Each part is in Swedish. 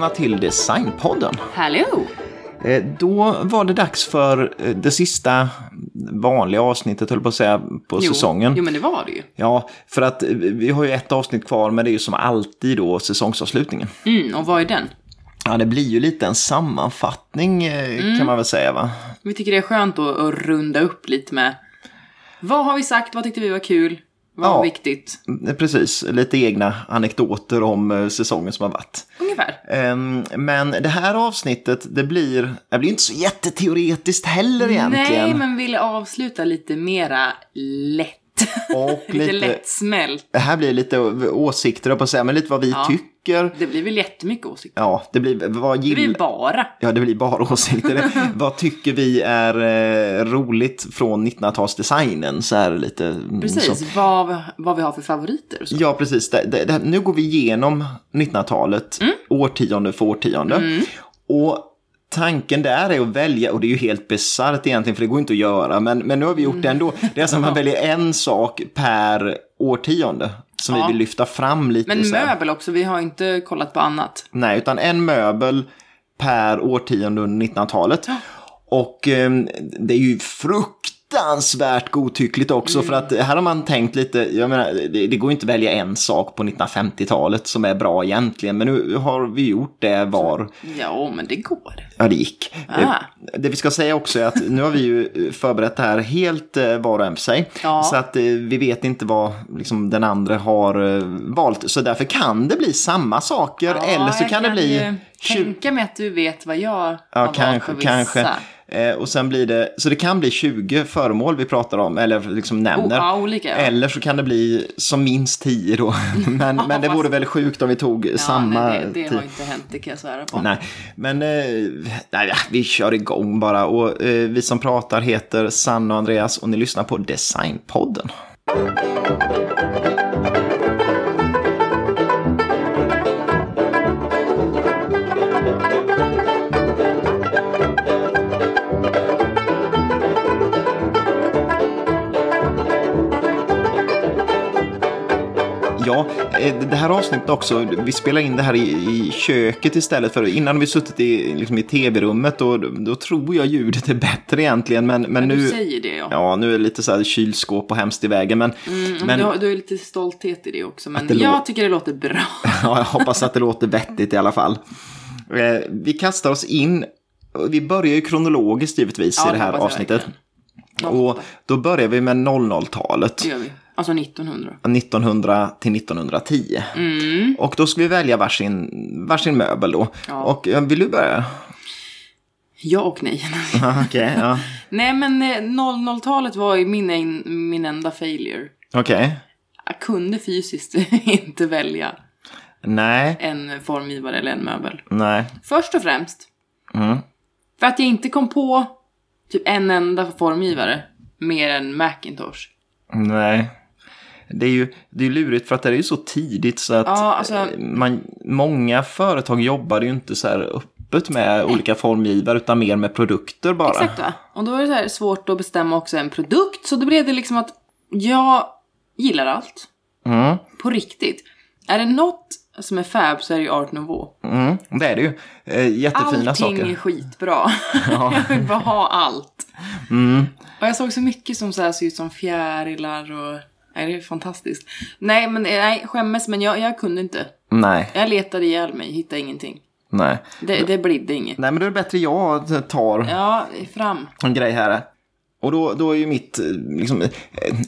välkomna till Designpodden. Hallå! Eh, Då var det dags för eh, det sista vanliga avsnittet, höll på att säga, på Jo. säsongen. Jo, men det var det ju. Ja, för att eh, vi har ju ett avsnitt kvar, men det är ju som alltid då säsongsavslutningen. Mm, och vad är den? Ja, det blir ju lite en sammanfattning Mm. kan man väl säga va? Vi tycker det är skönt att, att runda upp lite med vad har vi sagt, vad tyckte vi var kul, vad Ja. var viktigt? Eh, Precis, lite egna anekdoter om eh, säsongen som har varit. Ungefär. Ehm, Men det här avsnittet, det blir, det blir inte så jätteteoretiskt heller egentligen. Nej, men ville avsluta lite mera lätt. Och lite, lite- lättsmält. Det här blir lite åsikter, på säga, men lite vad vi Ja. tycker. Det blir väl jättemycket åsikter. Ja, det blir vad Det gill... blir bara. Ja, det blir bara åsikter. vad tycker vi är eh, roligt från 1900-talsdesignen? Så här lite... mm, Precis, Så. vad, vad vi har för favoriter så. Ja, precis. Det, det, det, nu går vi igenom 1900-talet, Mm. årtionde för årtionde. Och tanken där är att välja, och det är ju helt bisarrt egentligen, för det går inte att göra, men, men nu har vi gjort det ändå. Det är som att man väljer en sak per årtionde som Ja. vi vill lyfta fram lite. Men möbel också, vi har inte kollat på annat. Nej, utan en möbel per årtionde under 1900-talet. Och eh, det är ju fruktansvärt godtyckligt också för att här har man tänkt lite, jag menar, det, det går inte att välja en sak på 1950-talet som är bra egentligen, men nu har vi gjort det var, Ja, men det går. ja det gick. Ah. Eh, Det vi ska säga också är att nu har vi ju förberett det här helt eh, var och en för sig. Ja. Så att eh, vi vet inte vad liksom, den andra har eh, valt. Så därför kan det bli samma saker eller så kan det bli... ju 20 tänka mig att du vet vad jag har Ja, valt kanske, för vissa. kanske. Eh, och sen blir det, så det kan bli 20 föremål vi pratar om, eller liksom nämner. Oh, ja, olika, ja. Eller så kan det bli som minst 10 då. men, men det fast- vore väl sjukt om vi tog Ja, samma nej, det, det har inte hänt, det kan jag svära på. Nej, men eh, nej, ja, vi kör igång bara. Och eh, vi som pratar heter Sanna och Andreas och ni lyssnar på Designpodden. Ja, eh, det här avsnittet också, vi spelar in det här i, i köket istället för innan vi suttit i, liksom i tv-rummet och då, tror jag ljudet är bättre egentligen. Men, men, Men nu, du säger det, ja. ja, nu är det lite så här kylskåp och hemskt i vägen. Men, Mm, men du, har, du har lite stolthet i det också. Men det jag tycker det låter bra. ja, jag hoppas att det låter vettigt i alla fall. Eh, vi kastar oss in, vi börjar ju kronologiskt givetvis Ja, i det här avsnittet. Och då börjar vi med 00-talet. Det gör vi. Alltså 1900. 1900 till 1910. Mm. Och då ska vi välja varsin, varsin möbel då. Ja. Och vill du börja? Ja och nej. Okej, ja. nej, men eh, 00-talet var ju min, min enda failure. Okej. Jag kunde fysiskt inte välja Nej, en formgivare eller en möbel. nej. Först och främst, Mm. för att jag inte kom på typ en enda formgivare mer än Macintosh. Nej. Det är ju det är lurigt för att det är ju så tidigt så att Ja, alltså- man, många företag jobbar ju inte så här öppet med olika formgivare utan mer med produkter bara. Exakt va? Och då är det så här svårt att bestämma också en produkt. Så då blev det liksom att jag gillar allt. Mm, På riktigt. Är det något som är fab så är det ju Art Nouveau. mm, det är det ju. Eh, jättefina Allting saker. är skitbra. jag vill bara ha allt. Mm. Och jag såg så mycket som så här ser ut som fjärilar och... Nej, det är fantastiskt. Nej, men nej, skämmes, men jag, jag kunde inte. Nej, Jag letade ihjäl mig, hittade ingenting. nej. Det, det blidde inget. Nej, men då är det bättre jag tar Ja, fram. en grej här. Och då, då är ju mitt, eh, liksom, eh,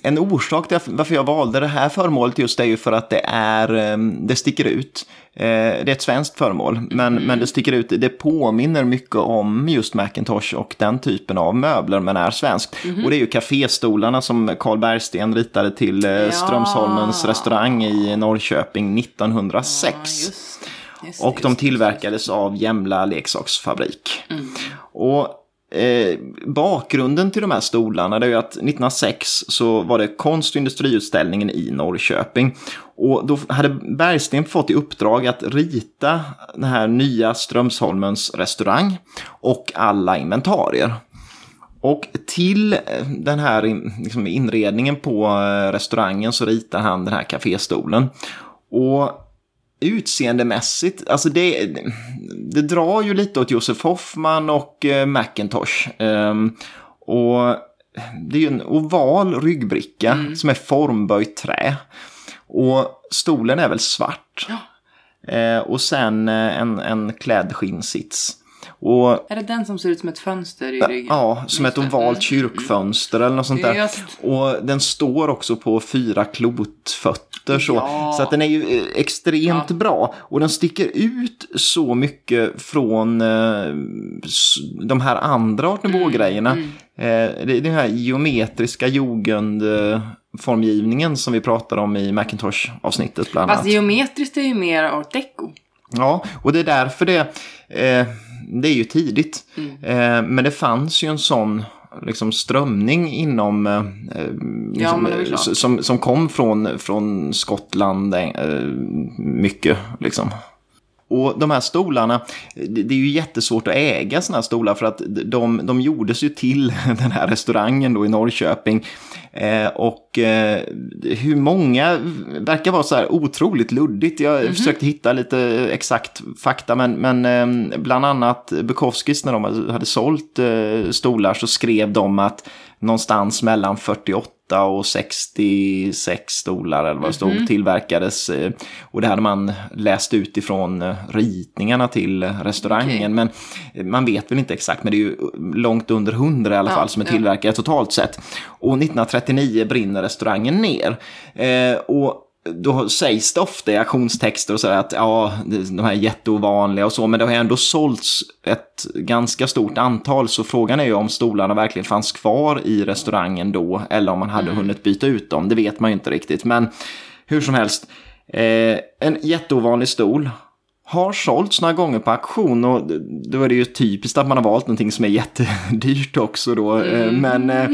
en orsak till varför jag valde det här föremålet just är ju för att det är, eh, det sticker ut. Eh, Det är ett svenskt föremål, men, men det sticker ut, det påminner mycket om just Macintosh och den typen av möbler, men är svenskt. Och det är ju kaféstolarna som Carl Bergsten ritade till eh, Strömsholmens restaurang i Norrköping 1906. Ja, just. Just Och de just tillverkades av Jämla leksaksfabrik. Och eh, bakgrunden till de här stolarna det är ju att 1906 så var det konst och industriutställningen i Norrköping. Och då hade Bergsten fått i uppdrag att rita den här nya Strömsholmens restaurang och alla inventarier. Och till eh, den här liksom inredningen på eh, restaurangen så ritar han den här kaféstolen. Och utseendemässigt, alltså det, det drar ju lite åt Josef Hoffman och eh, Macintosh. Ehm, och det är ju en oval ryggbricka som är formböjt trä. Och stolen är väl svart. Eh, och sen eh, en, en kläddskinnsits. Och Är det den som ser ut som ett fönster i ryggen? Ja, som ett Just ovalt Mm. kyrkfönster eller något sånt där. Just. Och den står också på fyra klotfötter så. Ja. Så att den är ju eh, extremt Ja. bra. Och den sticker ut så mycket från eh, de här andra Art Mm, Nouveau-grejerna. Eh, det är den här geometriska jugendformgivningen som vi pratar om i Macintosh-avsnittet bland annat. Fast geometriskt är ju mer art deco. Ja, och det är därför det, eh, det är ju tidigt. Mm. Eh, men det fanns ju en sån liksom, strömning inom, eh, liksom, klart. som, som kom från, från Skottland eh, mycket. Liksom. Och de här stolarna, det är ju jättesvårt att äga sådana här stolar för att de, de gjordes ju till den här restaurangen då i Norrköping. Eh, och eh, hur många verkar vara så här otroligt luddigt. Jag försökte hitta lite exakt fakta men, men eh, bland annat Bukowskis när de hade- hade sålt eh, stolar så skrev de att någonstans mellan 48 och 66 stolar eller vad det stod tillverkades. eh, Och det hade man läst ut ifrån eh, ritningarna till restaurangen. Okej. Men eh, man vet väl inte exakt, men det är ju långt under 100 i alla Ja, fall som är ja. tillverkade totalt sett. Och 1939 brinner restaurangen ner. Eh, och då sägs det ofta i aktionstexter och så att ja, de här är jätteovanliga och så, men det har ändå sålts ett ganska stort antal, så frågan är ju om stolarna verkligen fanns kvar i restaurangen då, eller om man hade hunnit byta ut dem, det vet man ju inte riktigt, men hur som helst, eh, en jätteovanlig stol, har sålts några gånger på auktion och då är det ju typiskt att man har valt någonting som är jättedyrt också då. Eh, Men eh,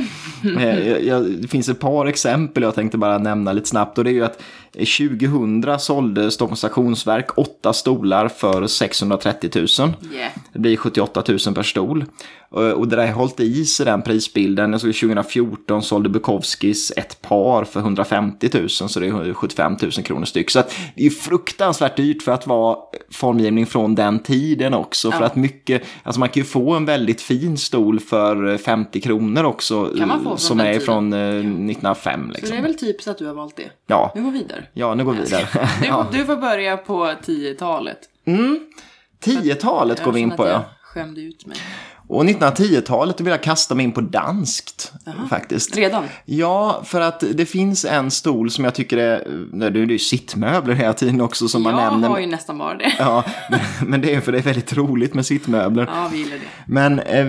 eh, jag, det finns ett par exempel jag tänkte bara nämna lite snabbt och det är ju att 2000 sålde Stockholms Auktionsverk åtta stolar för 630 000. Yeah. Det blir 78 000 per stol. Och och det där har hållit i sig den prisbilden. Jag såg 2014 sålde Bukowskis ett par för 150 000 så det är 75 000 kronor styck. Så det är fruktansvärt dyrt för att vara formgivning från den tiden också. För Ja. att mycket, alltså man kan ju få en väldigt fin stol för 50 kronor också. Från som är från eh, 1905 Så liksom. det är väl typiskt att du har valt det. Ja, Nu går vi vidare. ja, nu går vi vidare. Du, ja. du får börja på 10-talet. 10-talet går vi in på ja. skämde ut mig. Och 1910-talet då vill jag kasta mig in på danskt faktiskt. Redan? Ja, för att det finns en stol som jag tycker är, det är ju sittmöbler hela tiden också som man jag nämner. har ju nästan bara det. Ja, men det är för det är väldigt roligt med sittmöbler. Ja, vi gillar det. Men eh,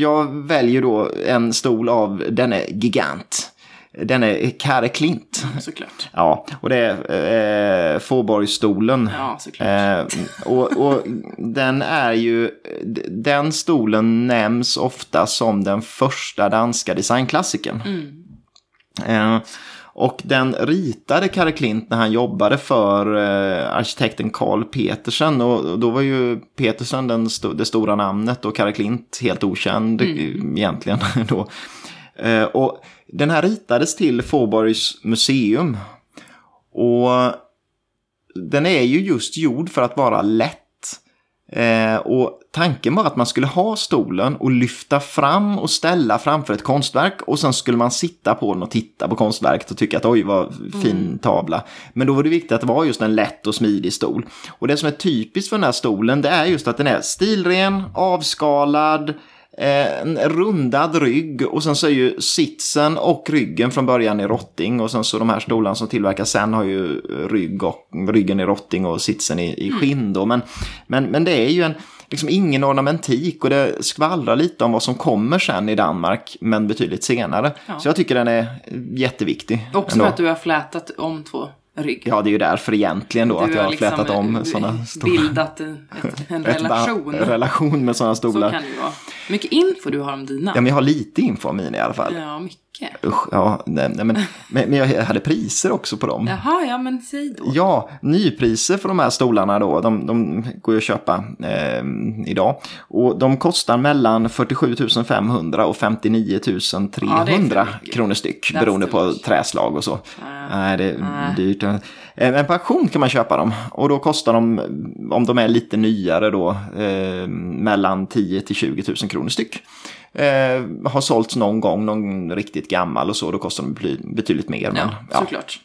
jag väljer då en stol av denne gigant. Den är Kare Klint. Såklart. Ja, och det är eh, Fåborgsstolen. Ja, såklart. Eh, och, och den är ju, den stolen nämns ofta som den första danska designklassikern. Eh, och den ritade Kare Klint när han jobbade för eh, arkitekten Carl Petersen. Och då var ju Petersen den sto- det stora namnet och Kare Klint helt okänd eh, egentligen. Då. Eh, och den här ritades till Fåborgs museum. Och den är ju just gjord för att vara lätt. Eh, och tanken var att man skulle ha stolen och lyfta fram och ställa framför ett konstverk och sen skulle man sitta på den och titta på konstverket och tycka att oj vad fin tavla. Men då var det viktigt att det var just en lätt och smidig stol. Och det som är typiskt för den här stolen det är just att den är stilren, avskalad, en rundad rygg och sen så är ju sitsen och ryggen från början i rotting och sen så de här stolarna som tillverkas sen har ju rygg och, ryggen i rotting och sitsen i, i skinn då. Men, men, men det är ju en, liksom ingen ornamentik och det skvallrar lite om vad som kommer sen i Danmark men betydligt senare. Ja. Så jag tycker den är jätteviktig. Också ändå. för att du har flätat om två rygg. Ja, det är ju därför egentligen då Du att jag har liksom, flätat om sådana stora... Bildat en, en ett ba- relation. relation med sådana Så stolar. kan det ju vara. Mycket info du har om dina. Ja, men jag har lite info om mina i alla fall. Ja, mycket. Usch, ja, nej, nej, men, men, jag hade priser också på dem. Jaha, ja men säg då. Ja, nypriser för de här stolarna då, de, de går ju att köpa eh, idag. Och de kostar mellan 47 500 och 59 Ja, det är 300 för mycket. kronor styck, That's beroende på träslag och så. Ah, Nej, det är dyrt. Eh, Men på auktion kan man köpa dem. Och då kostar de, om de är lite nyare då, eh, mellan 10 till 20 000 kronor styck. Eh, har sålts någon gång, någon riktigt gammal och så, då kostar de bety- betydligt mer. Men, Ja, ja. såklart.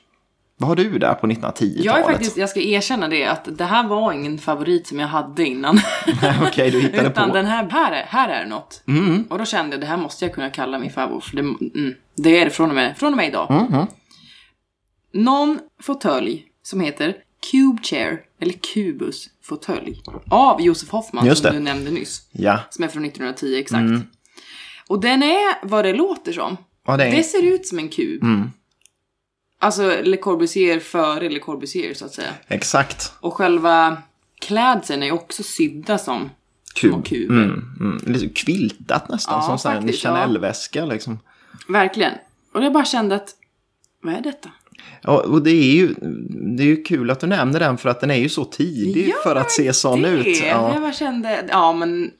Vad har du där på 1910-talet? Jag är faktiskt, jag ska erkänna det, att det här var ingen favorit som jag hade innan. Okej, du hittade Utan på. den här, här är, här är något. Mm. Och då kände jag, det här måste jag kunna kalla min favorit. Det, mm, det är det från och med, från och med idag. Mhm. Någon fåtölj som heter Cube Chair, eller Cubus fåtölj. Av Josef Hoffman som du nämnde nyss. Ja, Som är från 1910 exakt. Och den är vad det låter som. ja det är... Det ser ut som en kub. Mm. Alltså Le Corbusier före Le Corbusier så att säga. Exakt. Och själva klädseln är också sydda som små kuber. Mm, mm. Lite kviltat nästan, Ja, som här en faktiskt, ja. Chanel-väska liksom. Verkligen. Och jag bara kände att, vad är detta? Ja, och det är, ju, det är ju kul att du nämner den för att den är ju så tidig för att se sån det. ut. Ja, Jag bara kände, ja men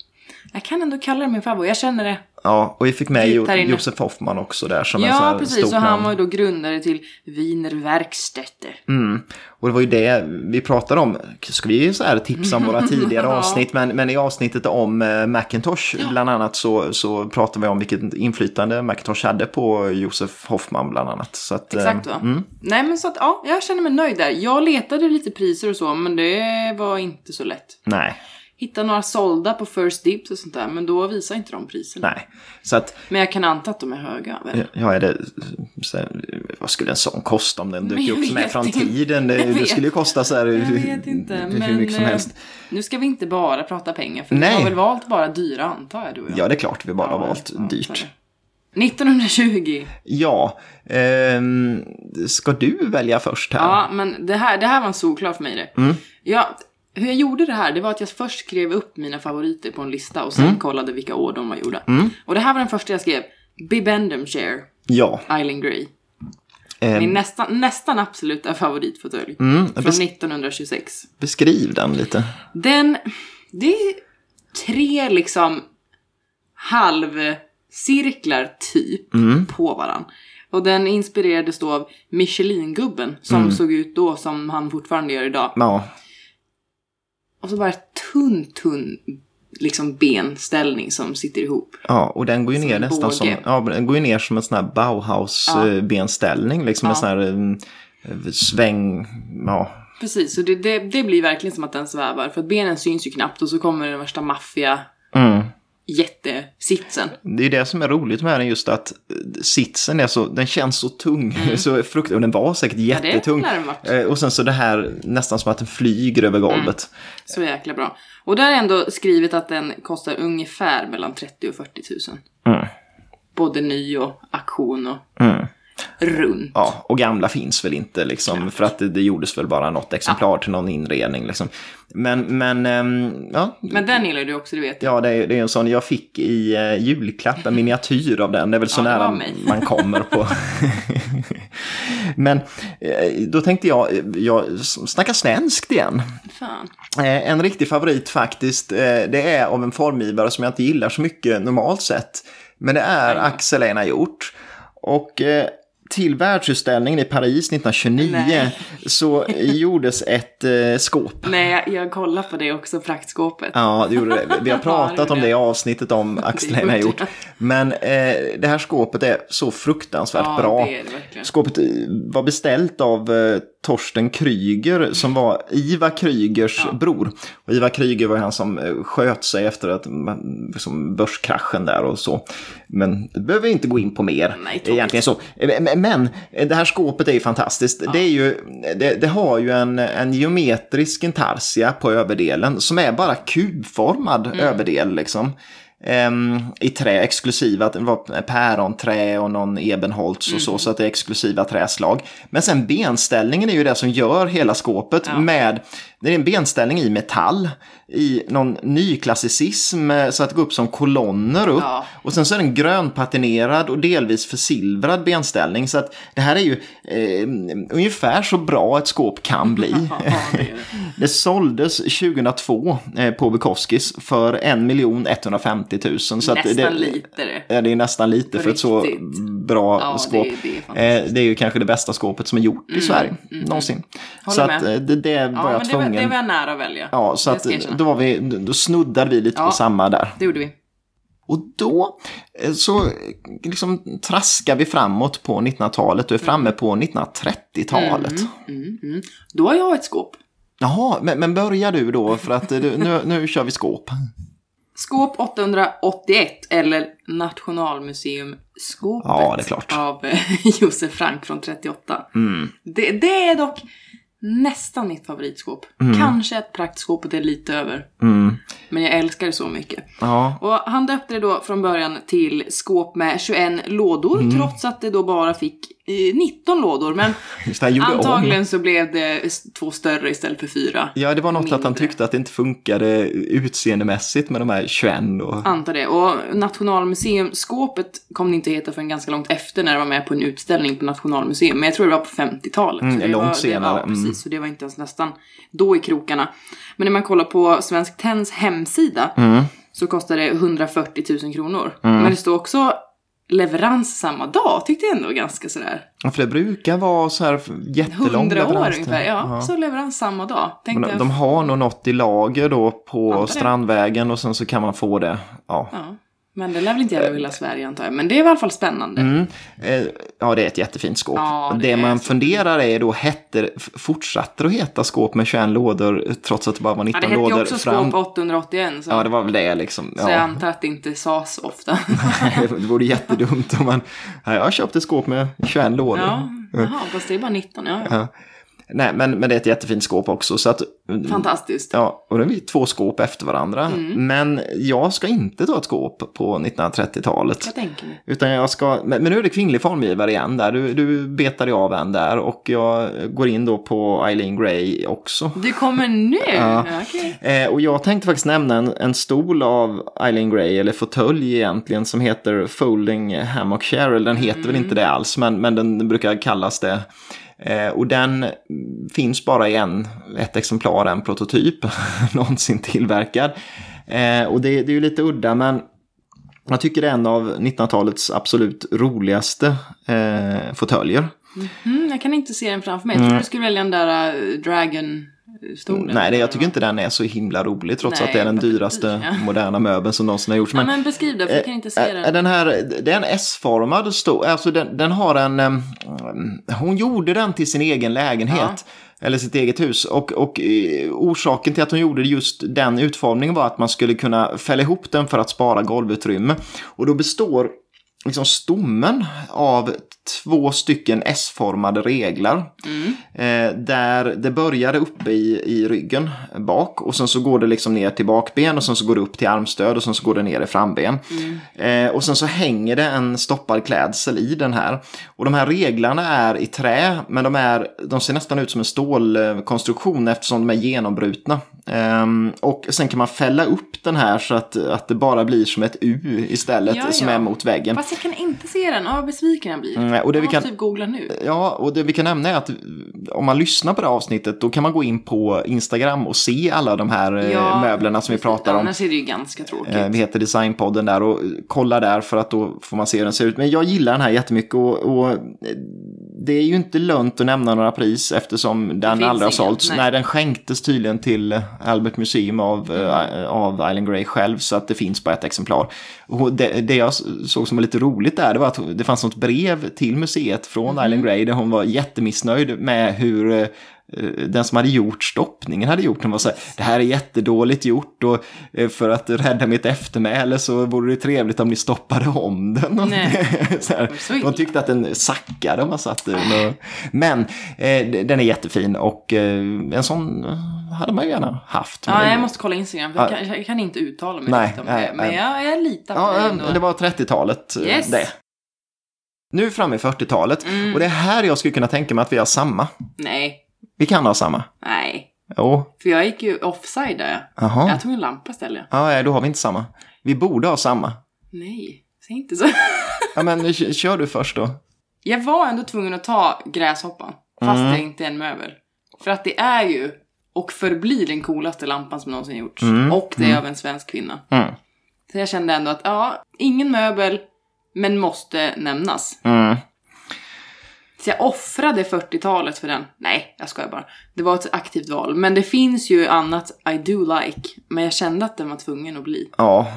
jag kan ändå kalla det min favorit. Jag känner det. Ja, och vi fick med jo. Josef Hoffman också där som en sån Ja, här precis. stort Och han var ju då grundare till Wiener Werkstätte. Mm. Och det var ju det vi pratade om. Ska vi så här tipsa om våra tidigare Ja. avsnitt? Men, men i avsnittet om eh, Macintosh bland annat så, så pratade vi om vilket inflytande Macintosh hade på Josef Hoffman bland annat. Så att, eh, Exakt va? Nej men så att ja, jag känner mig nöjd där. Jag letade lite priser och så, men det var inte så lätt. Nej, Hittade några sålda på First Dips och sånt där, men då visar inte de priserna. nej. Så att Men jag kan anta att de är höga. Väl? Ja, är det, så här, vad skulle en sån kosta om den dök upp vet från tiden? Det, det skulle ju kosta så här Jag vet inte, hur men mycket som eh, helst. nu ska vi inte bara prata pengar, för Nej. vi har väl valt bara dyra antar jag du och jag. Ja, det är klart vi bara har Ja, valt ja, dyrt. det. 1920. Ja, ehm, ska du välja först här? Ja, men det här, det här var en solklar för mig det. Mm. Ja, hur jag gjorde det här, det var att jag först skrev upp mina favoriter på en lista och sen Mm. kollade vilka år de var gjorda. Och det här var den första jag skrev. Bibendum Chair, Ja. Eileen Gray. ehm, Min nästan, nästan absoluta favoritfåtölj. Mm, Från bes- 1926. beskriv den lite. Den, det är tre liksom halvcirklar typ Mm. på varann. Och den inspirerades då av Michelin-gubben som Mm. såg ut då som han fortfarande gör idag. Ja, Och så bara tunn, tunn liksom benställning som sitter ihop. ja, och den går ju Som ner en nästan båge. som, ja, den går ju ner som en sån här Ja. Bauhaus-benställning. Liksom en Ja. sån här eh, sväng, ja. Precis, så det, det, det blir verkligen som att den svävar. För att benen syns ju knappt och så kommer den värsta maffia Mm. Jättesitsen. Det är det som är roligt med den just att eh, sitsen är så, den känns så tung, så frukt, och den var säkert Mm. Ja, jättetung. varit. Eh, och sen så det här nästan som att den flyger över golvet. Så jäkla bra. Och där är ändå skrivet att den kostar ungefär mellan 30 och 40 000. Mm. Både ny och auktion och Mm. Runt. Ja, och gamla finns väl inte liksom, för att det, det gjordes väl bara något exemplar till någon inredning liksom. Men, men, ehm, ja. Men den gillar du också, det vet. Ja, det är, det är en sån jag fick i uh, julklapp, en miniatyr av den. Det är väl så Ja, nära man kommer på. Men eh, då tänkte jag, eh, jag snackar svenskt igen. Fan. En riktig favorit faktiskt, det är av en formgivare som jag inte gillar så mycket normalt sett. Men det är Axel Einar Hjort. Och eh, till världsutställningen i Paris 1929 Nej. så gjordes ett eh, skåp. Nej, jag, jag kollar på det också, praktskåpet. Ja, det gjorde det. Vi har pratat om det i avsnittet om Axel Hjort. jag. Men eh, det här skåpet är så fruktansvärt Ja, bra. det det. Skåpet eh, var beställt av eh, Torsten Kryger som var Ivar Krygers Ja. bror. Och Ivar Kryger var han som eh, sköt sig efter att, man- liksom börskraschen där och så. Men det behöver vi inte gå in på mer. Nej, egentligen så. Eh, men- eh, det här skåpet är ju fantastiskt. Det, är ju, det, det har ju en, en geometrisk intarsia på överdelen som är bara kubformad Mm. överdel liksom. Ehm, I trä, exklusiva, det var päronträ och någon ebenholts och Mm. så, så att det är exklusiva träslag. Men sen benställningen är ju det som gör hela skåpet Ja. med, det är en benställning i metall, i någon nyklassicism, eh, så att det går upp som kolonner upp. Ja. Och sen så är den grönpatinerad och delvis försilvrad benställning. Så att det här är ju eh, ungefär så bra ett skåp kan bli. Ja, det det. Det såldes 2002 eh, på Bukowskis för 1 150 000. Så att Nästan det, lite det. Ja, det är nästan lite På för ett så riktigt. Bra Ja, det- skåp. det är fantastiskt. eh, det är ju kanske det bästa skåpet som är gjort i Sverige någonsin. Håller så att eh, det, det var Ja, jag det tvungen. det var jag nära att välja. Ja, så att då, var vi, då snuddade vi lite Ja. på samma där. Det gjorde vi. Och då eh, så liksom traskar vi framåt på 1900-talet och är framme på 1930-talet. Mm, mm. Då har jag ett skåp. Jaha, men, men börja du då för att nu, nu kör vi skåp. Skåp 881, eller Nationalmuseum-skåpet Ja, det är klart. av eh, Josef Frank från 38. Mm. Det, det är dock nästan mitt favoritskåp. Kanske ett praktskåp och det är lite över. Mm. Men jag älskar det så mycket. Ja, Och han döpte det då från början till skåp med 21 lådor, Mm. trots att det då bara fick 19 lådor. Men det, gjorde om. antagligen så blev det två större istället för fyra. Ja, det var något att han mindre. tyckte att det inte funkade utseendemässigt med de här 21 och... Antar det. Och Nationalmuseumskåpet kom det inte heta förrän ganska långt efter när det var med på en utställning på Nationalmuseum. Men jag tror det var på 50-talet. Mm, det långt var, senare. Det, ja, Mm. precis. Så det var inte ens nästan då i krokarna. Men när man kollar på Svensk Tenns hemsida Mm. så kostar det 140 000 kronor. Men det står också leverans samma dag. Tyckte jag ändå var ganska sådär. Ja, för det brukar vara så här jättelång 100 år ungefär. Ja, så leverans samma dag. Tänkte Men jag. de har nog något i lager då på. Strandvägen och sen så kan man få det. Ja. Ja. Men det lär väl inte gälla hela Sverige antar jag. Men det är i alla fall spännande. Mm. Eh, ja, det är ett jättefint skåp. Ja, det det man funderar är då, hette, fortsatte det att heta skåp med 21 lådor trots att det bara var Ja, 19 det hette ju lådor också fram? skåp 881. Så. Ja, det var väl det liksom. Så jag Ja. antar att det inte sas ofta. det vore jättedumt om man... Ja, jag har köpt ett skåp med 21 lådor. ja, jaha, fast det är bara 19. Ja, ja. Nej, men, men det är ett jättefint skåp också. Så att, Fantastiskt. ja, och det är två skåp efter varandra. Mm. Men jag ska inte ta ett skåp på 1930-talet. Jag tänker mig. Utan jag ska, men, men nu är det kvinnlig formgivare igen där. Du, du betade av en där och jag går in då på Eileen Gray också. Du kommer nu? Ja. Okej. Eh, och jag tänkte faktiskt nämna en, en stol av Eileen Gray, eller fåtölj egentligen, som heter Folding Hammock Chair. Eller Den heter väl inte det alls, men, men den brukar kallas det. Eh, och den finns bara i en, ett exemplar, en prototyp, någonsin tillverkad. Eh, och det, det är ju lite udda, men jag tycker det är en av 1900-talets absolut roligaste eh, fåtöljer. Mm, jag kan inte se den framför mig. Jag tror du skulle välja den där uh, Dragon-stolen. Nej, det, jag tycker inte den är så himla rolig, trots Nej, att det är den dyraste ja. moderna möbeln som någonsin har gjorts. Ja, men beskriv det, för jag kan inte se Eh, den. Den här, det är en S-formad stol, alltså den, den har en, em, hon gjorde den till sin egen lägenhet. Eller sitt eget hus. Och, och eh, orsaken till att hon gjorde just den utformningen var att man skulle kunna fälla ihop den för att spara golvutrymme. Och då består liksom stommen av två stycken S-formade reglar. Eh, där det börjar uppe i, i ryggen bak och sen så går det liksom ner till bakben och sen så går det upp till armstöd och sen så går det ner i framben. Eh, och sen så hänger det en stoppad klädsel i den här. Och de här reglarna är i trä men de, är, de ser nästan ut som en stålkonstruktion eftersom de är genombrutna. Ehm, och sen kan man fälla upp den här så att, att det bara blir som ett U istället Ja, som ja. är mot väggen. Fast jag kan inte se den. Ja, vad besviken jag blir. Mm, och det jag vi måste kan- typ googla nu. Ja, och det vi kan nämna är att om man lyssnar på det här avsnittet då kan man gå in på Instagram och se alla de här eh, Ja, möblerna som vi pratar om. Annars är det ju ganska tråkigt. Eh, Vi heter Designpodden där och kolla där för att då får man se hur den ser ut. Men jag gillar den här jättemycket och, och eh, det är ju inte lönt att nämna några pris eftersom den aldrig har sålts. Nej. nej. den skänktes tydligen till eh, Albert Museum av, eh, av Island Grey själv så att det finns bara ett exemplar. Och det, det jag såg som var lite roligt där det var att det fanns något brev till museet från Mhm. Island Grey där hon var jättemissnöjd med hur eh, den som hade gjort stoppningen hade gjort. Den var så här, det här är jättedåligt gjort och eh, för att rädda mitt eftermäle så vore det trevligt om ni stoppade om den. Så här, Så de tyckte att den sackade om man satte den. och- Men eh, den är jättefin och eh, en sån eh, hade man gärna haft. Ja, jag måste kolla Instagram, för jag, kan, jag kan inte uttala mig Nej, om nej, det. Men jag, jag litar på Ja, eh, ändå. det var 30-talet. eh, Yes. Det. Nu framme i 40-talet Mm. och det är här jag skulle kunna tänka mig att vi har samma. Nej, Vi kan ha samma. nej. Jo, För jag gick ju offside där. jaha. Jag tog en lampa istället. Ja, nej, då har vi inte samma. Vi borde ha samma. Nej, säg inte så. Ja, men kör du först då. Jag var ändå tvungen att ta gräshoppan. Fast Mm. det inte är en möbel. För att det är ju och förblir den coolaste lampan som någonsin gjorts. Mm, Och det är av en svensk kvinna. Mm. Så jag kände ändå att, ja, ingen möbel, Men måste nämnas. Så jag offrade 40-talet för den. Nej, jag skojar bara. Det var ett aktivt val. Men det finns ju annat I do like. Men jag kände att den var tvungen att bli. Ja,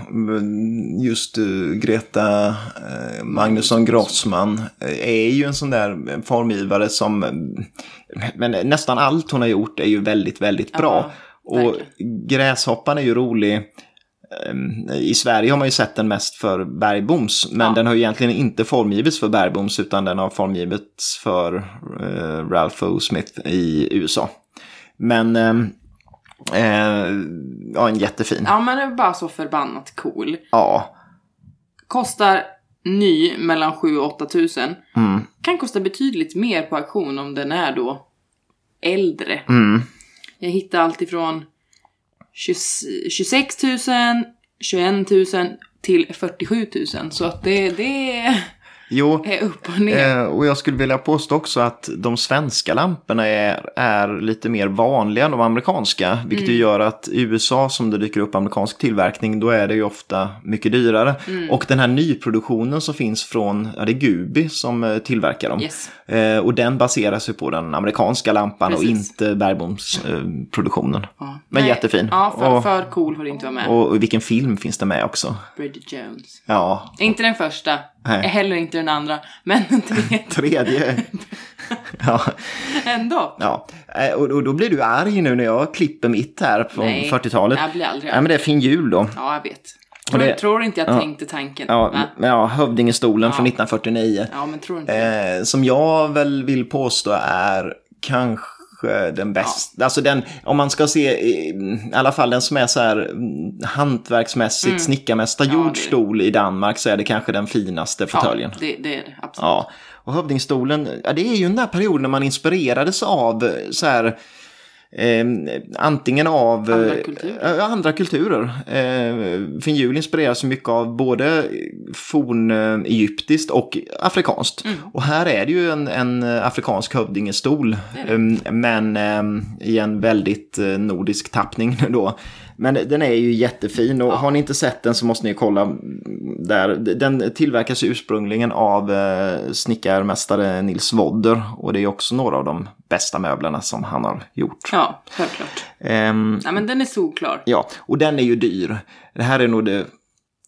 just uh, Greta uh, Magnusson Grossman uh, är ju en sån där formgivare som... men nästan allt hon har gjort är ju väldigt, väldigt bra. och verkligen. Gräshoppan är ju rolig. Ehm, I Sverige har man ju sett den mest för Bergboms, men Ja. den har ju egentligen inte formgivits för Bergboms utan den har formgivits för uh, Ralph O. Smith i USA. Men, ehm, eh, ja, en jättefin. Ja, men den är bara så förbannat cool. Ja. Kostar ny mellan 7 och 8 tusen. Mm. Kan kosta betydligt mer på auktion om den är då äldre. Mm. Jag hittar allt ifrån 20, 26 000, 21 000 till 47 000. Så att det, det Jo, är upp och ner. eh, och jag skulle vilja påstå också att de svenska lamporna är, är lite mer vanliga än de amerikanska. Vilket ju gör att i USA som det dyker upp amerikansk tillverkning, då är det ju ofta mycket dyrare. Och den här nyproduktionen som finns från, ja det är Gubi som eh, tillverkar dem. Yes. Eh, och den baseras ju på den amerikanska lampan och Precis. inte Bergboms eh, produktionen. Ja. Men Nej, jättefin. Ja, för, och, för cool får det inte vara med. och vilken film finns det med också? Bridget Jones. Ja, Inte den första, Nej. heller inte den andra, men den tredje tredje. ja. ändå. Ja, eh, och och då blir du arg nu när jag klipper mitt här från Nej, 40-talet. jag blir aldrig Ja, men det är fin jul då. Ja, jag vet. Och Tror, det- tror inte jag ja. tänkte tanken. Ja, men ja Hövdingestolen från Ja. 1949. ja men tror inte. Eh, som jag väl vill påstå är kanske den bästa. Alltså den, om man ska se, i alla fall den som är så här mm, hantverksmässigt, Mm. snickarmästargjord Ja, det- stol i Danmark så är det kanske den finaste fåtöljen. Ja, det, det är det. Absolut. Ja, och Hövdingstolen, ja, det är ju den där perioden när man inspirerades av så här, eh, antingen av Andra eh, kulturer. eh, andra kulturer. Eh, Finjul inspireras mycket av både forn-egyptiskt och afrikanskt. Mm. Och här är det ju en, en afrikansk hövdingestol, eh, men eh, i en väldigt eh, nordisk tappning då. Men den är ju jättefin och har ni inte sett den så måste ni kolla där. Den tillverkas ursprungligen av eh, snickarmästare Nils Wodder och det är också några av de bästa möblerna som han har gjort. Ja, självklart. Ehm, Nej, men den är solklar. ja, och den är ju dyr. Det här är nog det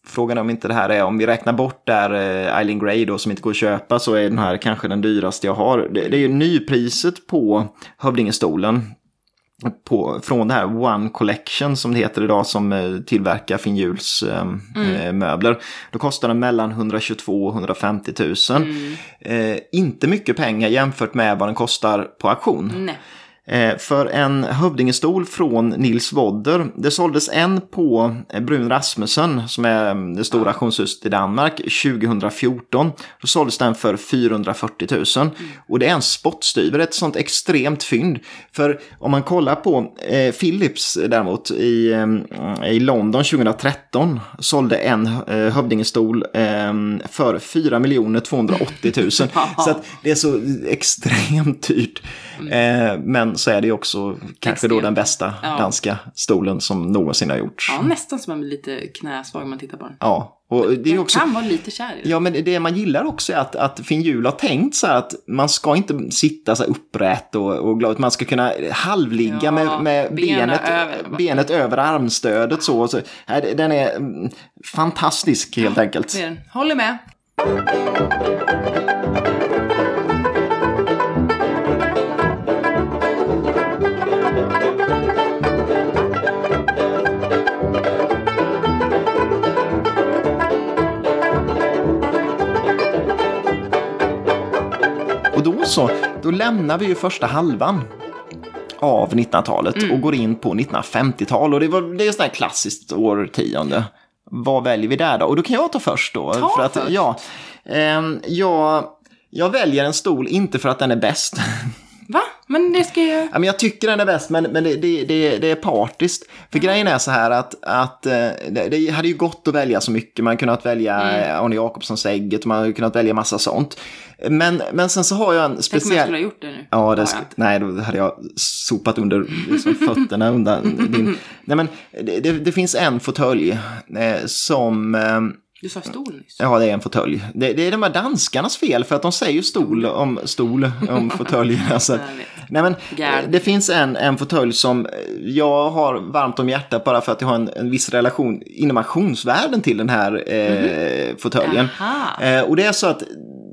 Frågan är om inte det här är, om vi räknar bort där eh, Eileen Grey då som inte går att köpa så är den här kanske den dyraste jag har. Det, det är ju nypriset på Hövdingestolen på, från det här One Collection som det heter idag som eh, tillverkar Finjuls eh, eh, möbler. Då kostar den mellan 122 och 150 000. Eh, inte mycket pengar jämfört med vad den kostar på auktion. Nej. Eh, för en hövdingestol från Nils Wodder. Det såldes en på eh, Brun Rasmussen som är mm, det stora auktionshuset i Danmark 2014. Då såldes den för 440 000. Och det är en spottstyver, ett sånt extremt fynd. För om man kollar på eh, Philips däremot i, eh, i London 2013 sålde en eh, hövdingestol eh, för 4 280 000. så det är så extremt dyrt. Eh, men så är det ju också kanske då den bästa Ja. danska stolen som någonsin har gjorts. Ja, nästan som man blir lite knäsvag när man tittar på den. Ja, och det är Jag också... kan vara lite kär i den. Ja, men det man gillar också är att, att Finn Hjul har tänkt så här att man ska inte sitta så här upprätt och, och glad, man ska kunna halvligga Ja, med, med benet, över. benet över armstödet så. så här, den är mm, fantastisk helt enkelt. Det är den. Håller med. Så, då lämnar vi ju första halvan av 1900-talet Mm. och går in på 1950-tal. Och det, var, det är här klassiskt årtionde. Vad väljer vi där då? Och då kan jag ta först då. Ta för att, först. Ja, ehm, jag, jag väljer en stol inte för att den är bäst. Men det ska jag... Ja, men jag tycker den är bäst, men, men det, det, det, det är partiskt. För grejen är så här att, att eh, det, det hade ju gått att välja så mycket. Man hade kunnat välja mm. Arne Jacobssons ägget, man hade kunnat välja massa sånt. Men, men sen så har jag en Tänk om jag speciell... skulle ha gjort det nu. Ja, det, sk- nej, då hade jag sopat under liksom, fötterna undan din... Nej, men det, det, det finns en fåtölj eh, som, eh, Du sa stol nyss. Ja, det är en fåtölj. Det, det är de här danskarnas fel för att de säger stol om stol om fåtölj. Alltså, nej men, det finns en, en fåtölj som jag har varmt om hjärtat bara för att jag har en, en viss relation inom auktionsvärlden till den här eh, fåtöljen. Aha. Eh, och det är så att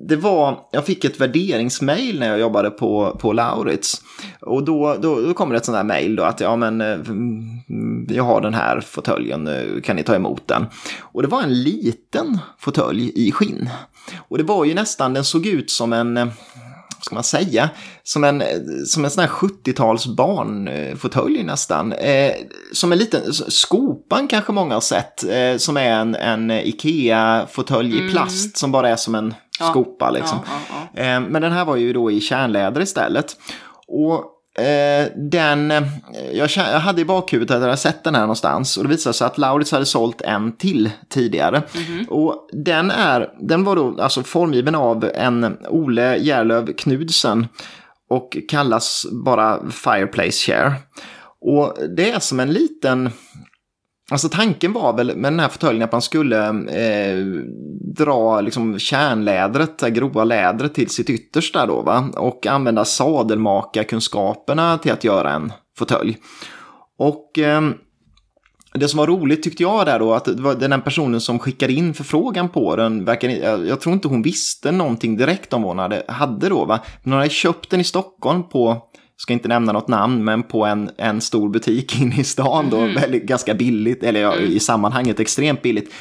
det var, jag fick ett värderingsmail när jag jobbade på, på Laurits. Och då, då, då kommer det ett sånt här mail då att ja men eh, mm, jag har den här fåtöljen, eh, kan ni ta emot den? Och det var en liten fåtölj i skinn. Och det var ju nästan, den såg ut som en, eh, vad ska man säga, som en, eh, som en sån här 70-tals barnfåtölj nästan. Eh, som en liten, skopan kanske många har sett, eh, som är en, en Ikea-fåtölj i plast som bara är som en Ja. skopa liksom. Ja, ja, Eh, Men den här var ju då i kärnläder istället. Och eh, den, eh, jag, jag hade i bakhuvudet att jag hade sett den här någonstans och det visade sig att Laurits hade sålt en till tidigare. Och den, är, den var då alltså formgiven av en Ole Järlöv Knudsen och kallas bara Fireplace Chair. Och det är som en liten Alltså tanken var väl med den här fåtöljen att man skulle eh, dra liksom kärnlädret, det grova lädret till sitt yttersta då va? Och använda sadelmakarkunskaperna till att göra en fåtölj. Och eh, det som var roligt tyckte jag där då, att det var den personen som skickade in förfrågan på den, verkar, jag, jag tror inte hon visste någonting direkt om vad hon hade, hade då va. Men hon hade köpt den i Stockholm på, ska inte nämna något namn, men på en, en stor butik inne i stan då, väldigt, ganska billigt, eller ja, i sammanhanget extremt billigt.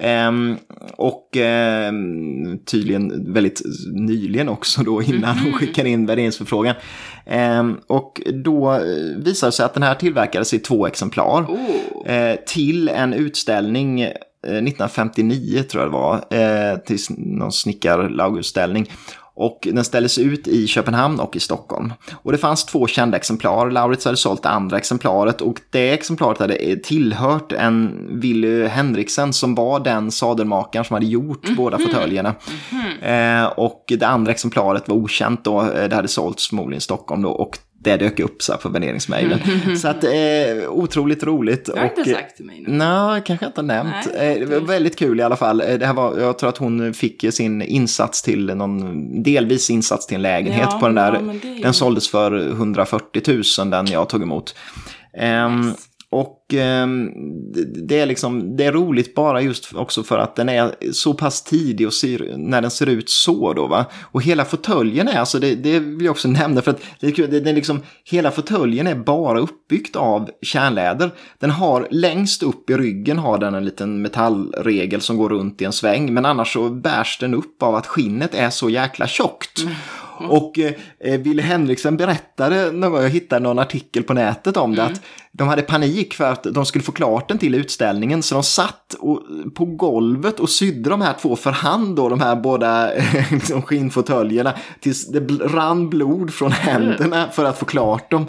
Ehm, och ehm, tydligen väldigt nyligen också då innan hon skickade in värderingsförfrågan. Ehm, och då eh, visade det sig att den här tillverkades i två exemplar Oh. eh, till en utställning eh, 1959 tror jag det var, eh, till någon snickarlaugutställning. Och den ställdes ut i Köpenhamn och i Stockholm. Och det fanns två kända exemplar. Laurits hade sålt det andra exemplaret och det exemplaret hade tillhört en Willy Henriksen som var den sadelmakaren som hade gjort båda fåtöljerna. Eh, och det andra exemplaret var okänt då. Eh, Det hade sålts förmodligen i Stockholm då och det dök upp så på värderingsmejlen. så att eh, otroligt roligt. Det har och, inte sagt till mig nu. Nej, kanske jag inte har nämnt. Nej, Eh, det var väldigt kul i alla fall. Eh, Det här var, jag tror att hon fick sin insats till någon, delvis insats till en lägenhet Ja, på den där. ja, det Den såldes för 140 000 den jag tog emot. Ehm, Nice. Ehm, det- är liksom, det är roligt bara just också för att den är så pass tidig och ser, när den ser ut så då va. Och hela fåtöljen är, alltså det, det vill jag också nämna för att det det, det liksom, hela fåtöljen är bara uppbyggt av kärnläder. Den har längst upp i ryggen har den en liten metallregel som går runt i en sväng. Men annars så bärs den upp av att skinnet är så jäkla tjockt. Och eh, Wille Henriksen berättade gång, jag hittade någon artikel på nätet om det, att de hade panik för att de skulle få klart den till utställningen. Så de satt och, på golvet och sydde de här två för hand då, de här båda eh, liksom, skinnfåtöljerna. Tills det rann blod från händerna för att få klart dem.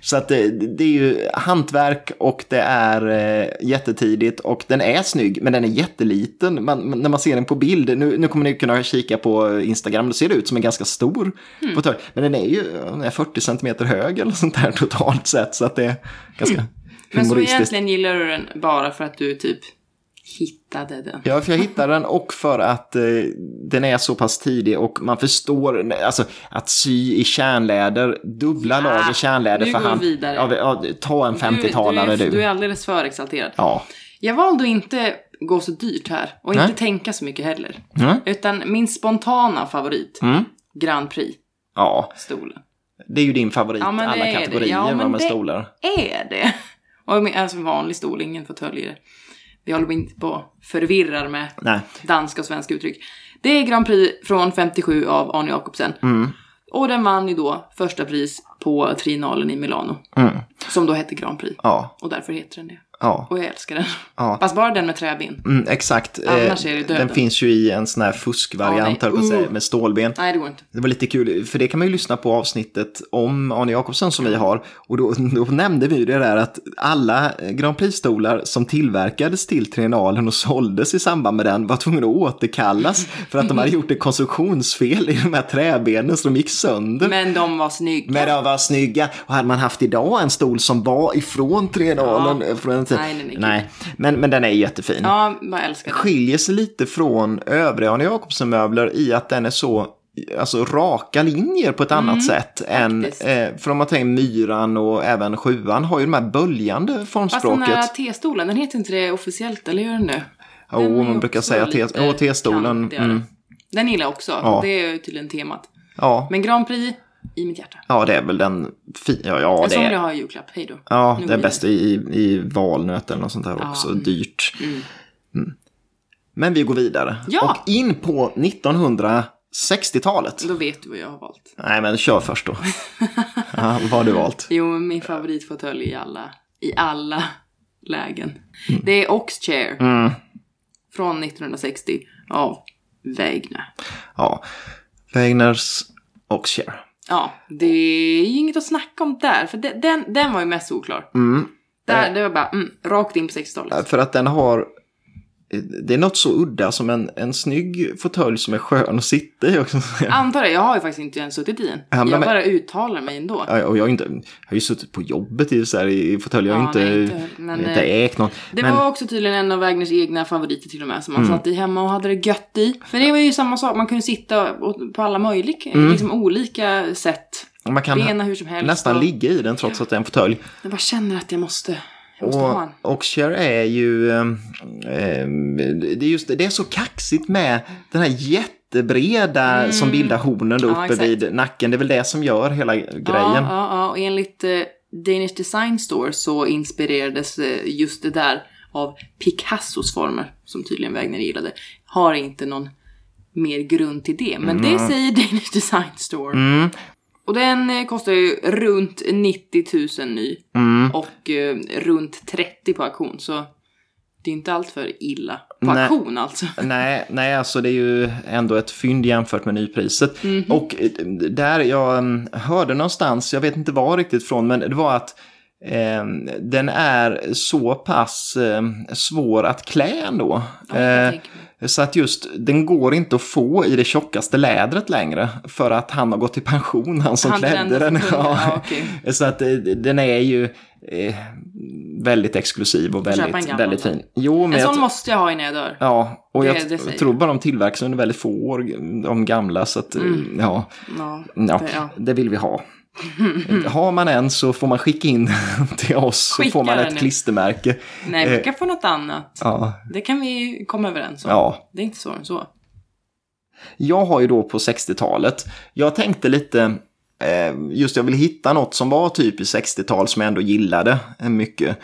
Så att det, det är ju hantverk och det är eh, jättetidigt och den är snygg men den är jätteliten. Man, när man ser den på bild, nu, nu kommer ni kunna kika på Instagram, då ser det ut som en ganska stor fåtölj. Men den är ju den är 40 cm hög eller sånt där totalt sett så att det är ganska Men så egentligen gillar du den bara för att du typ hittade den. Ja, för jag hittade den och för att eh, den är så pass tidig och man förstår, alltså att sy i kärnläder, dubbla Ja, lager kärnläder för hand. vidare. Ja, ja, ta en 50-talare du, du. är, du är alldeles för exalterad. Ja. Jag valde att inte gå så dyrt här och Nej. inte tänka så mycket heller. Mm. Utan min spontana favorit, Mm. Grand Prix-stolen. ja, det är ju din favorit Ja, alla kategorier Ja, men med det- stolar. Är det? Och alltså vanlig stol, ingen fåtölj i det. Vi håller inte på och förvirrar med Nej. danska och svenska uttryck. Det är Grand Prix från 57 av Arne Jacobsen. Mm. Och den vann ju då första pris på Trinalen i Milano. Mm. Som då hette Grand Prix. Ja, Och därför heter den det. Ja. Och jag älskar den. Ja. Fast bara den med träben. Mm, exakt. Annars Eh, är det döden. Den finns ju i en sån här fuskvariant, Ja, att säga, Uh. med stålben. Nej, det går inte. Det var lite kul, för det kan man ju lyssna på avsnittet om Arne Jacobsen som vi har. Och då, då nämnde vi ju det där att alla Grand Prix-stolar som tillverkades till Triennalen och såldes i samband med den var tvungna att återkallas för att de hade gjort ett konstruktionsfel i de här träbenen så de gick sönder. Men de var snygga. Men de var snygga. Och hade man haft idag en stol som var ifrån Triennalen, från en fin. Nej, den kul. Nej, men, men den är jättefin. Ja, jag älskar det. Skiljer sig lite från övriga Arne Jacobsen-möbler i att den är så alltså raka linjer på ett annat sätt än, Mm, eh, för om man tänker myran och även sjuan har ju de här böljande Fast den formspråket. här T-stolen, den heter inte det officiellt, eller gör den det? Jo, Den är man brukar säga T-stolen, mm. Den gillar jag också. Ja. Det är ju tydligen temat. Ja, Men Grand Prix, i mitt hjärta. ja, det är väl den fi- ja, ja, en det sån vill jag ha i julklapp. Hej då. ja, Nu det är bäst i, i valnöt eller något sånt där Ja, också. mm. Dyrt. Mm. Men vi går vidare. Ja. Och in på 1960-talet. Då vet du vad jag har valt. Nej, men kör först då. ja, vad har du valt? Jo, min favoritfåtölj i alla, i alla lägen. Det är Oxchair Mm. från 1960 av Wegener. Ja, Wegners och Cher. Ja, det är ju inget att snacka om där, för den, den, den var ju mest oklar. Mm. Där, det var bara mm, rakt in på 60-talet. För att den har... Det är något så udda som en, en snygg fåtölj som är skön att sitta i också. Antar det, jag har ju faktiskt inte ens suttit i den. Ja, jag bara uttalar mig ändå. Ja, Och jag har, inte, jag har ju suttit på jobbet i, så här, i fåtölj. Jag har Ja, inte, nej, inte- men, inte eh, ägt någon. Det men, var också tydligen en av Wagners egna favoriter till och med, som man Mm. satt i hemma och hade det gött i. För det var ju samma sak, man kunde sitta på alla möjliga, Mm. liksom olika sätt. man kan hur som helst. nästan ligga i den trots att det är en fåtölj. Jag bara känner att jag måste, Och, och Cher är ju... ehm, det, är just, det är så kaxigt med den här jättebreda som bildar hornen då Mm. Ja, uppe exakt. vid nacken. Det är väl det som gör hela grejen. Ja, ja, ja. Och enligt eh, Danish Design Store så inspirerades eh, just det där av Picassos former, som tydligen Wagner gillade. Har inte någon mer grund till det, men det säger Danish Design Store. Mm, Och den eh, kostar ju runt 90 000 ny mm. och eh, runt 30 på auktion, så det är inte allt för illa. På Nej. auktion alltså. Nej, nej, alltså det är ju ändå ett fynd jämfört med nypriset. Mhm. Och eh, där jag mm, hörde någonstans, jag vet inte var riktigt från, men det var att eh, den är så pass eh, svår att klä ändå. Ja, Eh, så att just, den går inte att få i det tjockaste lädret längre. För att han har gått i pension, han som Han klädde den. kungen, ja, okej. Så att eh, den är ju eh, väldigt exklusiv och väldigt, väldigt fin. Jo, men En sån måste jag ha innan jag dör. Ja, och Det- jag det tror bara de tillverkas under väldigt få år, de gamla, så att Mm. ja, Ja, ja, det, ja. det vill vi ha. Har man en så får man skicka in till oss så får man den ett nu. klistermärke. Nej, vi Eh, kan få något annat. Ja, Det kan vi komma överens om. ja. Det är inte så än så. Jag har ju då på 60-talet, jag tänkte lite, eh, just jag ville hitta något som var typiskt 60-tal som jag ändå gillade eh, mycket.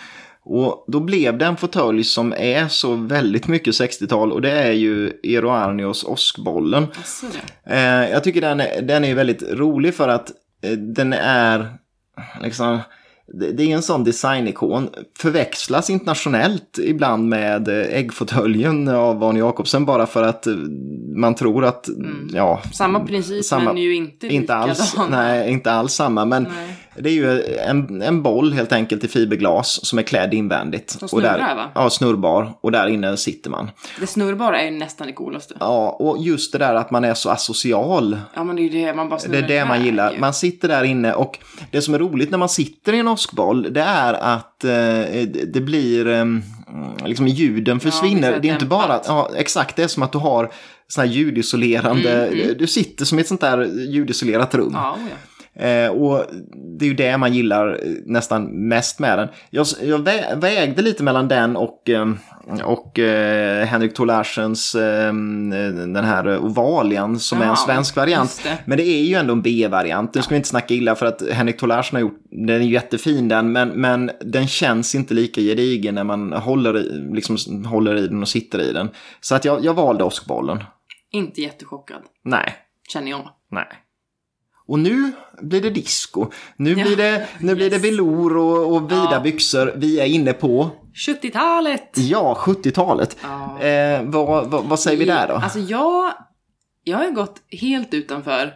Och då blev det en fåtölj som är så väldigt mycket 60-tal och det är ju Eero Arnios. Alltså. Eh, jag tycker den är, den är väldigt rolig för att den är liksom det, är en sån designikon. Förväxlas internationellt ibland med eh, äggfåtöljen av Arne Jacobsen bara för att eh, man tror att, ja, Samma princip Samma- men ju inte inte alls, likadan. nej, inte alls samma. Men Nej. Det är ju en, en boll helt enkelt i fiberglas som är klädd invändigt. Som och där, snurrar, va? Ja, snurrbar. Och där inne sitter man. Det snurrbara är ju nästan det coolaste. Ja, och just det där att man är så asocial. Ja men det är ju det, man bara Det snurrar är det man gillar. ju. Man sitter där inne och det som är roligt när man sitter i en åskboll det är att eh, det blir eh, liksom ljuden försvinner. det är det är inte bara, dämpat. ja exakt det är som att du har sån här ljudisolerande, du sitter som i ett sånt där ljudisolerat rum. Mm, Ja, oh ja. Eh, och det är ju det man gillar eh, nästan mest med den. Jag, jag vä- vägde lite mellan den och, eh, och eh, Henrik Tolarsens eh, den här Ovalian som är en svensk variant. det. Men det är ju ändå en B-variant. Nu ska vi inte snacka illa för att Henrik Tolarsen har gjort, den är jättefin den, men, men den känns inte lika gedigen när man håller i, liksom, håller i den och sitter i den. Så att jag, jag valde åskbollen. Inte jättechockad, Nej. känner jag. Nej. Och nu blir det disco. Nu Ja. blir det, nu blir det Yes. velour och, och vida Ja. byxor. Vi är inne på, 70-talet! ja, 70-talet. Ja. Eh, vad, vad, vad säger vi där då? Alltså jag, jag har gått helt utanför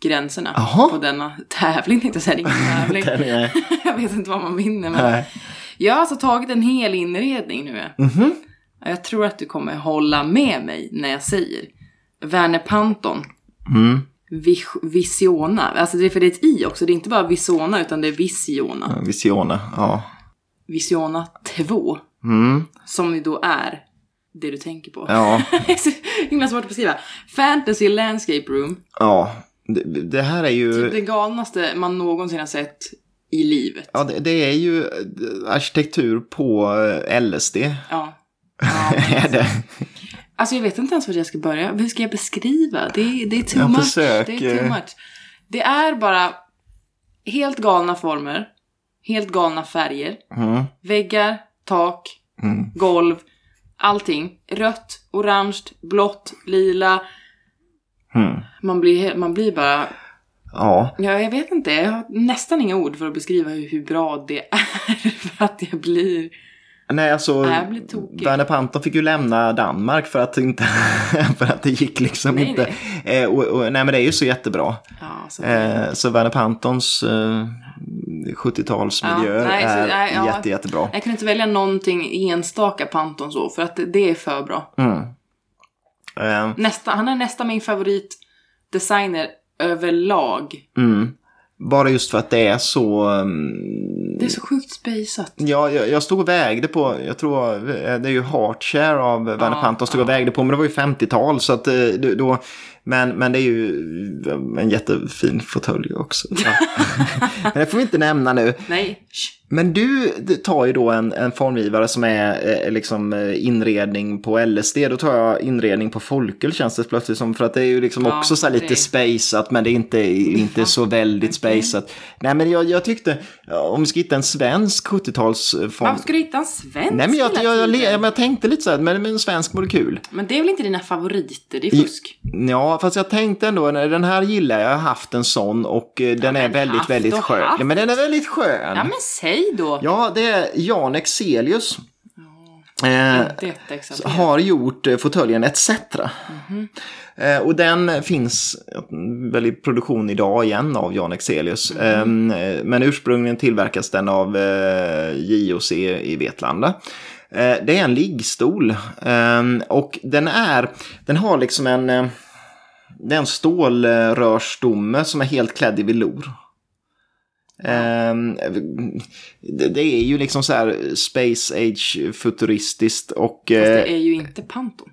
gränserna Jaha. på denna tävling, tänkte jag säga. Det är ingen tävling. Jag vet inte vad man vinner, men nej. jag har alltså tagit en hel inredning nu. Mhm. Jag tror att du kommer hålla med mig när jag säger Werner Panton. Mm. Vis- Visiona. Alltså det är för det är ett i också. Det är inte bara Visona utan det är Visiona. Visione, ja. Visiona 2. Mm. Som ju då är det du tänker på. Ja, Det är så himla svårt att beskriva. Fantasy Landscape Room. ja. Det, det här är ju... Typ det galnaste man någonsin har sett i livet. Ja, det, det är ju arkitektur på eh, LSD. Ja. ja är det. Alltså jag vet inte ens var jag ska börja. Hur ska jag beskriva? Det, är- det är too Jag much. försöker. Det är too much. Det är bara helt galna former. Helt galna färger. Mm. Väggar, tak, Mm. golv. Allting. Rött, orange, blått, lila. Mm. Man blir, man blir bara... Ja, Ja, jag vet inte. Jag har nästan inga ord för att beskriva hur, hur bra det är. För att jag blir... nej alltså. Werner Panton fick ju lämna Danmark för att, inte, för att det gick liksom Nej, inte. Eh, och, och, nej men det är ju så jättebra. Ja, så... Eh, så Werner Pantons eh, 70-talsmiljö Ja, nej, är nej, ja. jätte, jättebra. Jag kunde inte välja någonting enstaka Panton så, för att det, det är för bra. Mm. Eh, Nästa, han är nästan min favoritdesigner överlag. mm. Bara just för att det är så... mm, Det är så sjukt spejsat. Ja, jag, jag stod och vägde på, jag tror eh, det är ju Heartshare av Werner Ja, Panton stod och vägde på, men det var ju 50-tal så att eh, då, men, men det är ju en jättefin fåtölj också. Men det får vi inte nämna nu. Nej. Men du tar ju då en, en formgivare som är eh, liksom eh, inredning på LSD. Då tar jag inredning på Folkel känns det plötsligt som. För att det är ju liksom Ja, också så här lite spaceat men det är inte, inte så väldigt spaceat. Nej men jag, jag tyckte, ja, om vi ska hitta en svensk 70-talsform. Varför ska du hitta en svensk Nej men jag, jag, jag, jag, jag tänkte lite så här, men, men en svensk vore kul. Men det är väl inte dina favoriter, det är fusk. Ja, fast jag tänkte ändå, nej, den här gillar jag, jag har haft en sån och eh, den är men väldigt, väldigt skön. haft. Ja, men den är väldigt skön. Ja men säg då! Ja, det är Jan Exelius. Eh, har gjort eh, fåtöljen ETC. Mhm. Eh, och den finns väl i produktion idag igen av Jan Exelius. Mhm. Eh, men ursprungligen tillverkas den av eh, JOC i Vetlanda. Eh, det är en liggstol eh, och den är, den har liksom en, det är en stålrörsstomme som är helt klädd i velour. Ehm, det, det är ju liksom så här Space Age futuristiskt och... Fast eh, det är ju inte Panton.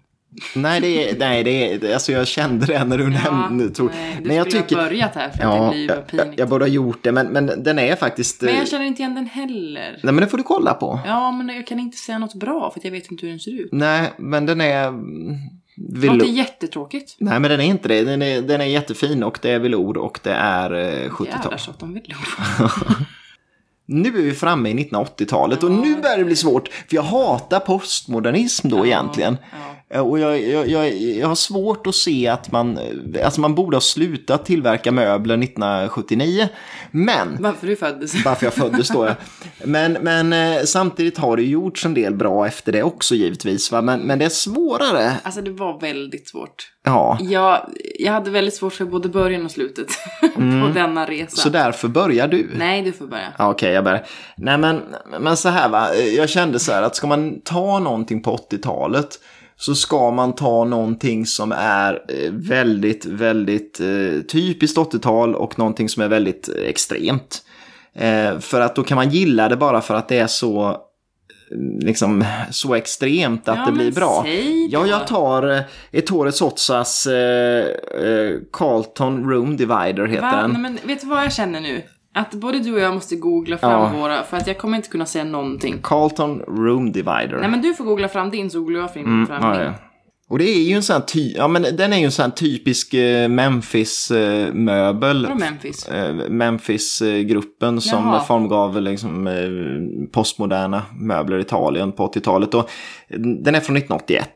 Nej, det är, nej, det är, alltså jag kände det när du nämnde. Tror, nej, du men jag tycker, ha börjat här för att ja, det blir jag, pinigt. jag borde ha gjort det, men, men den är faktiskt... Men eh, jag känner inte igen den heller. Nej, men det får du kolla på. Ja, men jag kan inte säga något bra för att jag vet inte hur den ser ut. Nej, men den är... Det låter Velour. jättetråkigt. Nej, men den är inte det. Den är, den är jättefin och det är velour och det är eh, Jävlar 70-tal. så att de vill Nu är vi framme i 1980-talet och nu börjar det bli svårt. För jag hatar postmodernism då egentligen. Ja. Eh, Och jag, jag, jag, jag har svårt att se att man, alltså man borde ha slutat tillverka möbler 1979. Men, Varför du föddes. varför jag föddes då jag. Men, men eh, samtidigt har det gjorts en del bra efter det också givetvis. Va? Men, men det är svårare. Alltså det var väldigt svårt. Ja, Jag, jag hade väldigt svårt för både början och slutet på denna resa. Mm. så därför börjar du. Nej, du får börja. Ja, Okej, jag börjar. Nej, men, men så här va. Jag kände så här att ska man ta någonting på 80-talet så ska man ta någonting som är eh, väldigt, väldigt eh, typiskt 80-tal och någonting som är väldigt eh, extremt. För att då kan man gilla det bara för att det är så, liksom, så extremt att Ja, det blir bra. Ja, jag tar Ettore Sotsas eh, eh, Carlton Room Divider heter Va? den. Nej, men vet du vad jag känner nu? Att både du och jag måste googla fram Ja. våra, för att jag kommer inte kunna säga någonting. Carlton Room Divider. Nej men du får googla fram din så googlar jag fram, Mm, Ja, min. ja. Och det är ju en sån här, ja, men den är ju en sån typisk eh, Memphis-möbel. Vadå Memphis? Memphis-gruppen som Jaha. formgav liksom, eh, postmoderna möbler i Italien på 80-talet. Och den är från 1981.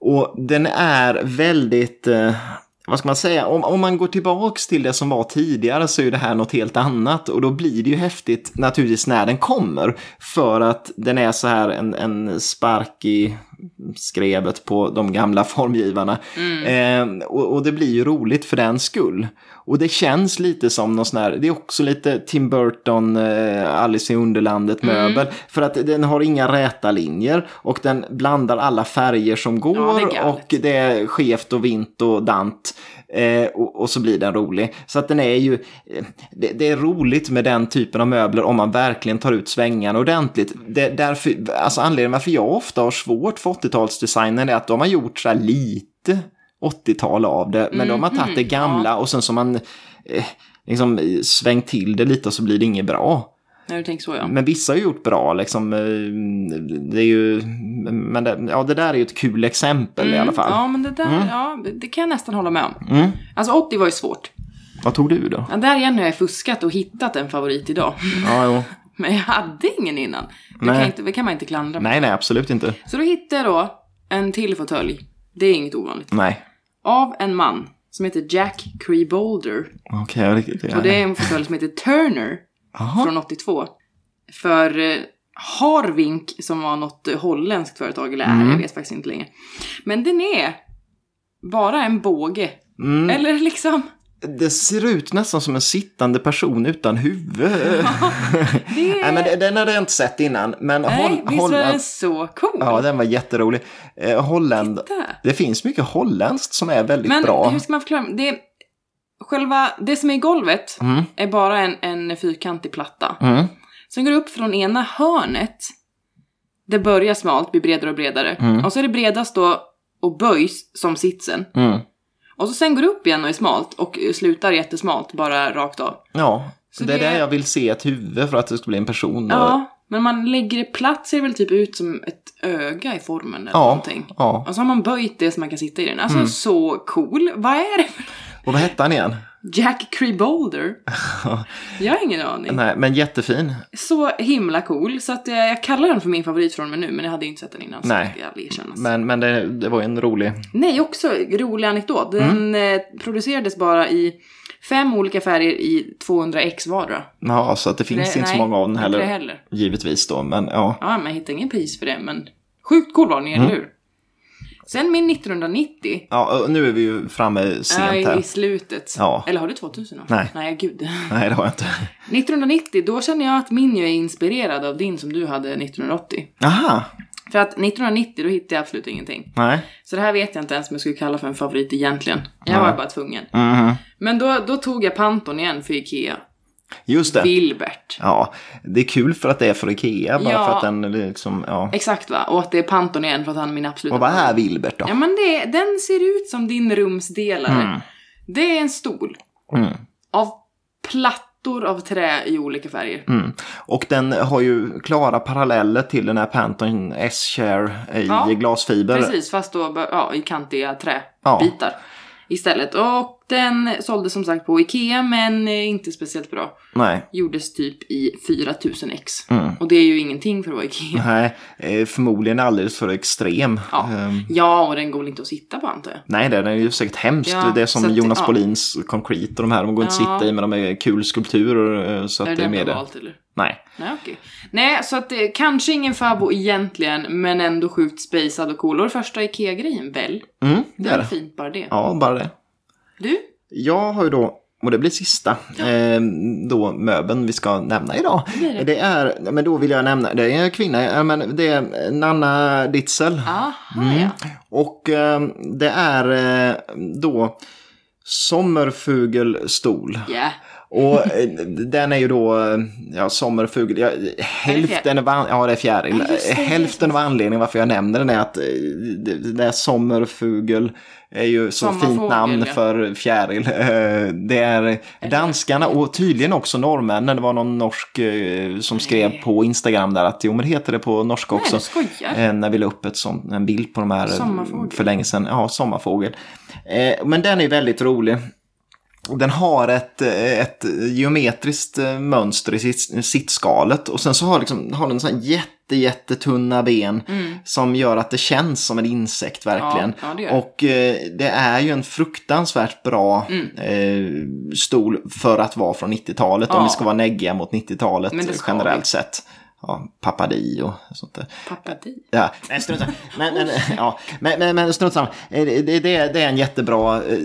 Och den är väldigt, eh, vad ska man säga, om, om man går tillbaks till det som var tidigare så är det här något helt annat. Och då blir det ju häftigt naturligtvis när den kommer. För att den är så här en, en sparkig skrevet på de gamla formgivarna. Eh, och, och det blir ju roligt för den skull. Och det känns lite som någon sån här, det är också lite Tim Burton, eh, Alice i Underlandet möbel. För att den har inga räta linjer och den blandar alla färger som går Ja, det och det är skevt och vint och dant. Eh, och, och så blir den rolig. Så att den är ju, eh, det, det är roligt med den typen av möbler om man verkligen tar ut svängarna ordentligt. Det, därför, alltså anledningen varför jag ofta har svårt för 80-talsdesignen är att de har gjort så här lite 80-tal av det, men de har tagit det gamla och sen så man eh, liksom svängt till det lite och så blir det inget bra. När du tänker så ja. Men vissa har gjort bra liksom. eh, Det är ju, men det, ja, det där är ju ett kul exempel i alla fall. Ja, men det där, ja, det kan jag nästan hålla med om. Mm. Alltså 80 var ju svårt. Vad tog du då? Ja, där igen har jag fuskat och hittat en favorit idag. Ja, jo. Men jag hade ingen innan. Det Nej. kan, inte, det kan man inte klandra mig Nej, nej, absolut inte. Så då hittade jag då en till fåtölj. Det är inget ovanligt. Nej. Av en man som heter Jack Crebolder. Okej, ja, det, det, Och det är en fåtölj som heter Turner Jaha. från 82. För eh, Harvink som var något eh, holländskt företag, eller är, Mm. jag vet faktiskt inte längre. Men den är bara en båge. Mm. Eller liksom, Det ser ut nästan som en sittande person utan huvud. det är... Nej, men det- den hade jag inte sett innan. Men Nej, Holl- visst var den Holland... så cool? Ja, den var jätterolig. Eh, Holland... Titta. Det finns mycket holländskt som är väldigt Men bra. hur ska man förklara? Det, själva, det som är i golvet Mm. är bara en, en fyrkantig platta. Mm. Sen går det upp från ena hörnet. Det börjar smalt, blir bredare och bredare. Mm. Och så är det bredast då och böjs som sitsen. Mm. Och så sen går det upp igen och är smalt och slutar jättesmalt, bara rakt av. Ja, Så det är det- jag vill se ett huvud för att det ska bli en person. Ja, men man lägger det platt ser det väl typ ut som ett öga i formen eller Ja, någonting. ja. Och så har man böjt det så man kan sitta i den. Alltså Mm. så cool. Vad är det för Och vad hette han igen? Jack Crebolder? jag har ingen aning. Nej, men jättefin. Så himla cool, så att jag, jag kallar den för min favorit från mig nu, men jag hade ju inte sett den innan. Nej. Så erkännas. Men, men det, det var ju en rolig... Nej, också rolig anekdot. Den Mm. eh, producerades bara i fem olika färger i 200 x vardera. Ja, så att det finns Det- inte så nej, många av den heller. heller. Givetvis då, men ja. Ja, men jag hittade ingen pris för det, men sjukt cool var den, Mm. eller hur? Sen min 1990, Ja, nu är vi ju framme äh, sent i här. slutet. Ja. Eller har du 2000 då? Nej. Nej, gud. Nej, det har jag inte. 1990, då känner jag att min ju är inspirerad av din som du hade 1980. Aha, För att 1990, då hittade jag absolut ingenting. nej. Så det här vet jag inte ens om jag skulle kalla för en favorit egentligen. Jag Nej. var bara tvungen. Mhm. Men då, då tog jag Panton igen för Ikea. Just det. Wilbert. Ja, det är kul för att det är för Ikea, bara Ja. för att den liksom, ja. Exakt va? Och att det är Panton igen för att han är min absoluta Och vad är. Wilbert då? Ja men det, den ser ut som din rumsdelare. Mm. Det är en stol. Mm. Av plattor av trä i olika färger. Mm. Och den har ju klara paralleller till den här Pantone S-Share i Ja, glasfiber. Precis, fast då ja, i kantiga Ja. Istället. Och den såldes som sagt på Ikea men eh, inte speciellt bra. Nej. Gjordes typ i 4000x. Mm. Och det är ju ingenting för att vara Ikea. Nej, eh, förmodligen alldeles för extrem. Ja. Ehm, Ja, och den går väl inte att sitta på antar jag. Nej, den är ju säkert hemskt. Ja, det är som att- Jonas ja. Bolins Concrete och de här. De går inte att Ja. sitta i, men de är kul skulpturer. eh, Så att är det är den mer du det. valt eller? Nej. Nej, okej. Nej, så att det kanske ingen fabo egentligen, men ändå sjukt spacad och cool. Och det första Ikea-grejen, väl? Mm, Det det är är det. fint bara det. Ja, bara det. Du? Jag har ju då, och det blir sista, eh, då möbeln vi ska nämna idag. blir det. Det är, men då vill jag nämna, det är en kvinna, men det är Nanna Ditzel. Aha, Mm. ja. Och eh, det är eh, då Sommerfugelstol. Ja. Och eh, den är ju då, eh, ja, sommerfugel, ja, hälften av, an- ja det är fjäril. Ja, det, hälften av anledningen varför jag nämner den är att eh, det, där sommerfugel är ju så fint namn ja. för fjäril. Eh, Det är danskarna och tydligen också norrmännen. Det var någon norsk eh, som skrev på Instagram där att jo men heter det på norska Nej, också. Eh, När vi la upp ett sånt, en bild på de här eh, för länge sedan. Ja, sommarfågel. Eh, men den är väldigt rolig. Den har ett, eh, ett geometriskt eh, mönster i sitt, sittskalet och sen så har, liksom, har den så här jätte, jättetunna ben som gör att det känns som en insekt verkligen. Ja, ja, det och eh, det är ju en fruktansvärt bra Mm. eh, stol för att vara från 90-talet om Ja. vi ska vara neggiga mot 90-talet Men det ska generellt vi. sett. Ja, Papadi och sånt där. Papadi. Ja, nej, strunt samma. Men, men, ja, men, men, men strunt samma. Eh, Det, det, det är- det en jättebra... eh,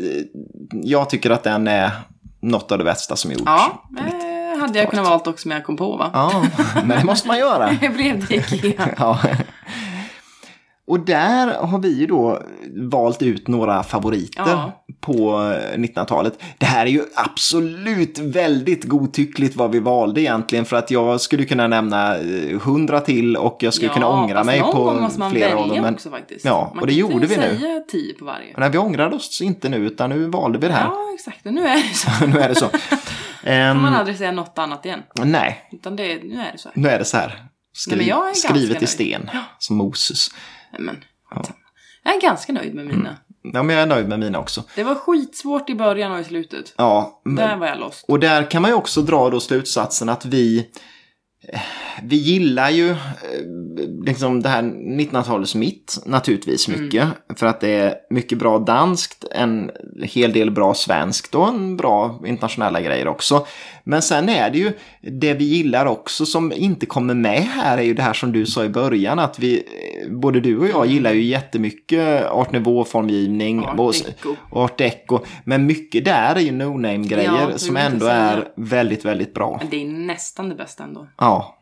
Jag tycker att den är något av det bästa som gjorts. Ja, eh, hade jag kunnat valt också men jag kom på va? Ja, men det måste man göra. Det blev det Ikea. Ja. Och där har vi ju då valt ut några favoriter Ja. på 1900-talet. Det här är ju absolut väldigt godtyckligt vad vi valde egentligen för att jag skulle kunna nämna eh, hundra till och jag skulle kunna ångra mig någon på gång måste man flera välja. Men, också faktiskt. Ja, man och det kan gjorde vi nu. säga tio på varje. nej, vi ångrade oss inte nu utan nu valde vi det här. Ja, exakt. Och nu är det så. nu är det så. Ehm, Får man aldrig säga något annat igen. nej, Utan det, nu är det så här. nu är det så här. Skri- Nej, men skrivet i sten, som Moses. Nej, men, skitsamma. Jag är ganska nöjd med mina. Ja, men jag är nöjd med mina också. Det var skitsvårt i början och i slutet. Ja, men- Där var jag lost. Och där kan man ju också dra då slutsatsen att vi eh, vi gillar ju eh, liksom det här 1900-talets mitt naturligtvis mycket. För att det är mycket bra danskt, en hel del bra svenskt och en bra internationella grejer också. Men sen är det ju det vi gillar också som inte kommer med här är ju det här som du sa i början att vi, eh, både du och jag gillar ju jättemycket art nouveau-formgivning. Art och- deco. Art deco. Men mycket där är ju no-name-grejer Ja, som ändå är väldigt, väldigt bra. Det är nästan det bästa ändå. Ja,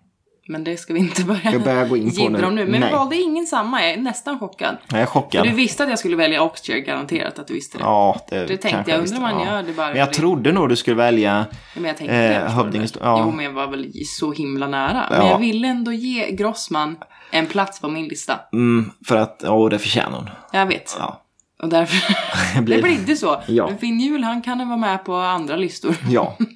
Men det ska vi inte börja jag börjar gå in på nu. om nu. Men Nej. vi valde ingen samma. Jag är nästan chockad. Jag är För chockad. du visste att jag skulle välja Oxchair, garanterat att du visste det. Ja, det, Det tänkte jag, undrar om man Ja. gör det bara Men jag för trodde nog du skulle välja... Men jag tänkte Eh, ja. Jo, men jag var väl så himla nära. Ja. Men jag ville ändå ge Grossman en plats på min lista. Mm, för att, ja, det förtjänar hon. Jag vet. Ja. Och därför... Det blir- det blir så. Ja. Men Finn Hjul, han kan vara med på andra listor. Ja.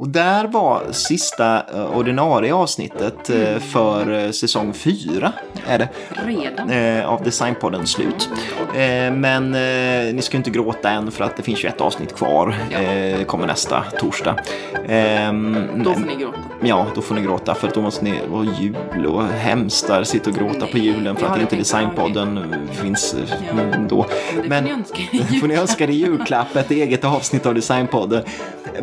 Och där var sista eh, ordinarie avsnittet eh, för eh, säsong fyra. Är det. Redan. av Designpodden slut. Men ni ska inte gråta än för att det finns ju ett avsnitt kvar. Ja. Kommer nästa torsdag. Ehm, Då får ni gråta. Ja, då får ni gråta för då måste ni, och jul och hemskt där, sitta och gråta på Nej, julen för att inte. Designpodden finns Ja. mm, då. Men det får ni önska er i får ni önska dig i julklapp, ett eget avsnitt av Designpodden.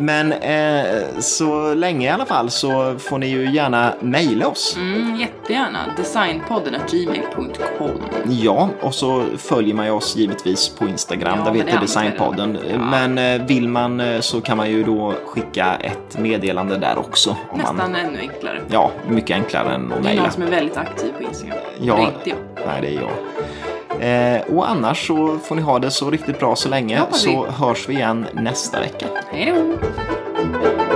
Men eh, så länge i alla fall så får ni ju gärna mejla oss. Mm, jättegärna. Designpodden gmail.com. Ja, och så följer man ju oss givetvis på Instagram Ja, där vi heter Designpodden. Ja. Men eh, vill man eh, så kan man ju då skicka ett meddelande där också. Nästan man, ännu enklare. ja, mycket enklare än att Det är mejla. någon som är väldigt aktiv på Instagram. Ja. Det är inte jag. Nej, det är jag. Eh, och annars så får ni ha det så riktigt bra så länge så hörs vi igen nästa vecka. Hej då!